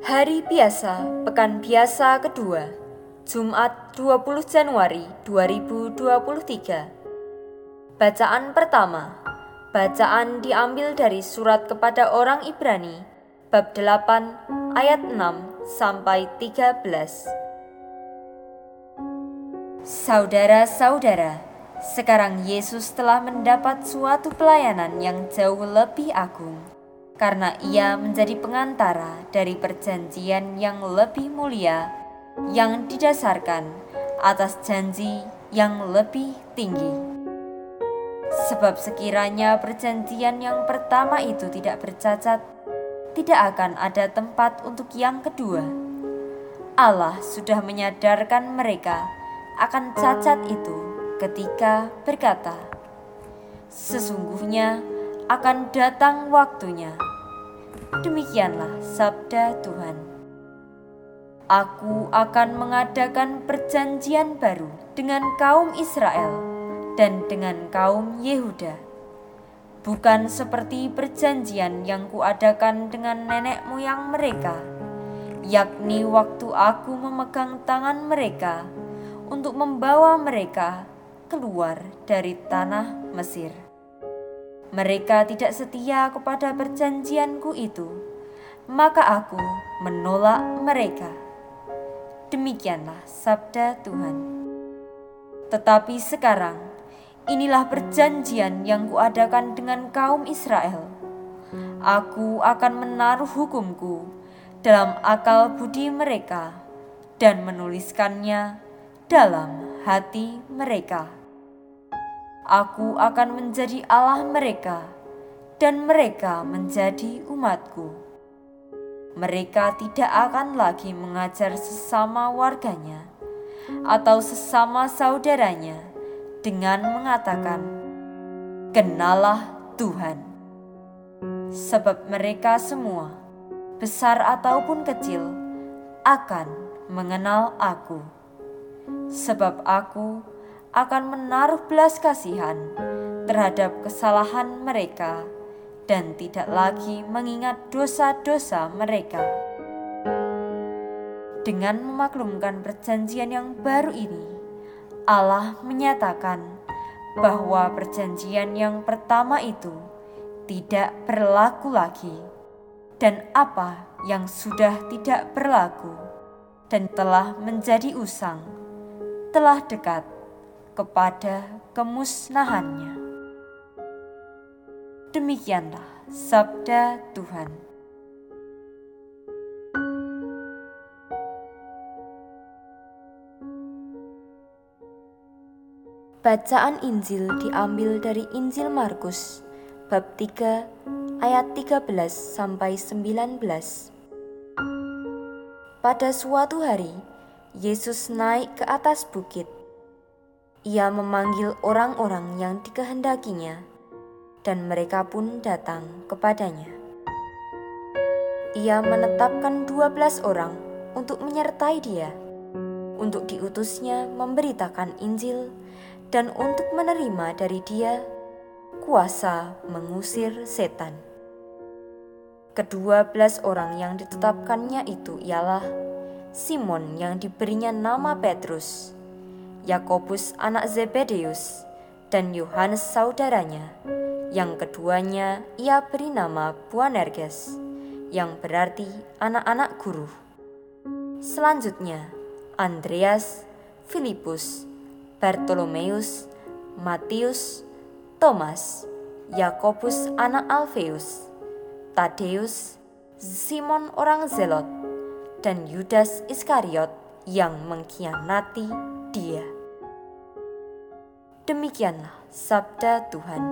Hari biasa, pekan biasa kedua, Jumat 20 Januari 2023. Bacaan pertama. Bacaan diambil dari surat kepada orang Ibrani bab 8 ayat 6 sampai 13. Saudara-saudara, sekarang Yesus telah mendapat suatu pelayanan yang jauh lebih agung karena ia menjadi pengantara dari perjanjian yang lebih mulia yang didasarkan atas janji yang lebih tinggi. Sebab sekiranya perjanjian yang pertama itu tidak bercacat, tidak akan ada tempat untuk yang kedua. Allah sudah menyadarkan mereka akan cacat itu ketika berkata, "Sesungguhnya akan datang waktunya." Demikianlah sabda Tuhan. Aku akan mengadakan perjanjian baru dengan kaum Israel dan dengan kaum Yehuda. Bukan seperti perjanjian yang kuadakan dengan nenek moyang mereka, yakni waktu aku memegang tangan mereka untuk membawa mereka keluar dari tanah Mesir. Mereka tidak setia kepada perjanjianku itu, maka aku menolak mereka. Demikianlah sabda Tuhan. Tetapi sekarang Inilah perjanjian yang kuadakan dengan kaum Israel. Aku akan menaruh hukumku dalam akal budi mereka dan menuliskannya dalam hati mereka. Aku akan menjadi Allah mereka dan mereka menjadi umatku. Mereka tidak akan lagi mengajar sesama warganya atau sesama saudaranya dengan mengatakan, "Kenalah Tuhan." Sebab mereka semua, besar ataupun kecil, akan mengenal Aku. Sebab Aku akan menaruh belas kasihan terhadap kesalahan mereka dan tidak lagi mengingat dosa-dosa mereka. Dengan memaklumkan perjanjian yang baru ini, Allah menyatakan bahwa perjanjian yang pertama itu tidak berlaku lagi, dan apa yang sudah tidak berlaku dan telah menjadi usang telah dekat kepada kemusnahannya. Demikianlah sabda Tuhan. Bacaan Injil diambil dari Injil Markus bab 3 ayat 13 sampai 19. Pada suatu hari, Yesus naik ke atas bukit. Ia memanggil orang-orang yang dikehendakinya dan mereka pun datang kepadanya. Ia menetapkan dua belas orang untuk menyertai dia, untuk diutusnya memberitakan Injil dan untuk menerima dari dia kuasa mengusir setan. Kedua belas orang yang ditetapkannya itu ialah Simon yang diberinya nama Petrus, Yakobus anak Zebedeus, dan Yohanes saudaranya. Yang keduanya ia beri nama Boanerges, yang berarti anak-anak guru. Selanjutnya, Andreas, Filipus, Bartolomeus, Matius, Thomas, Yakobus anak Alfeus, Tadeus, Simon orang Zelot, dan Yudas Iskariot yang mengkhianati dia. Demikianlah sabda Tuhan.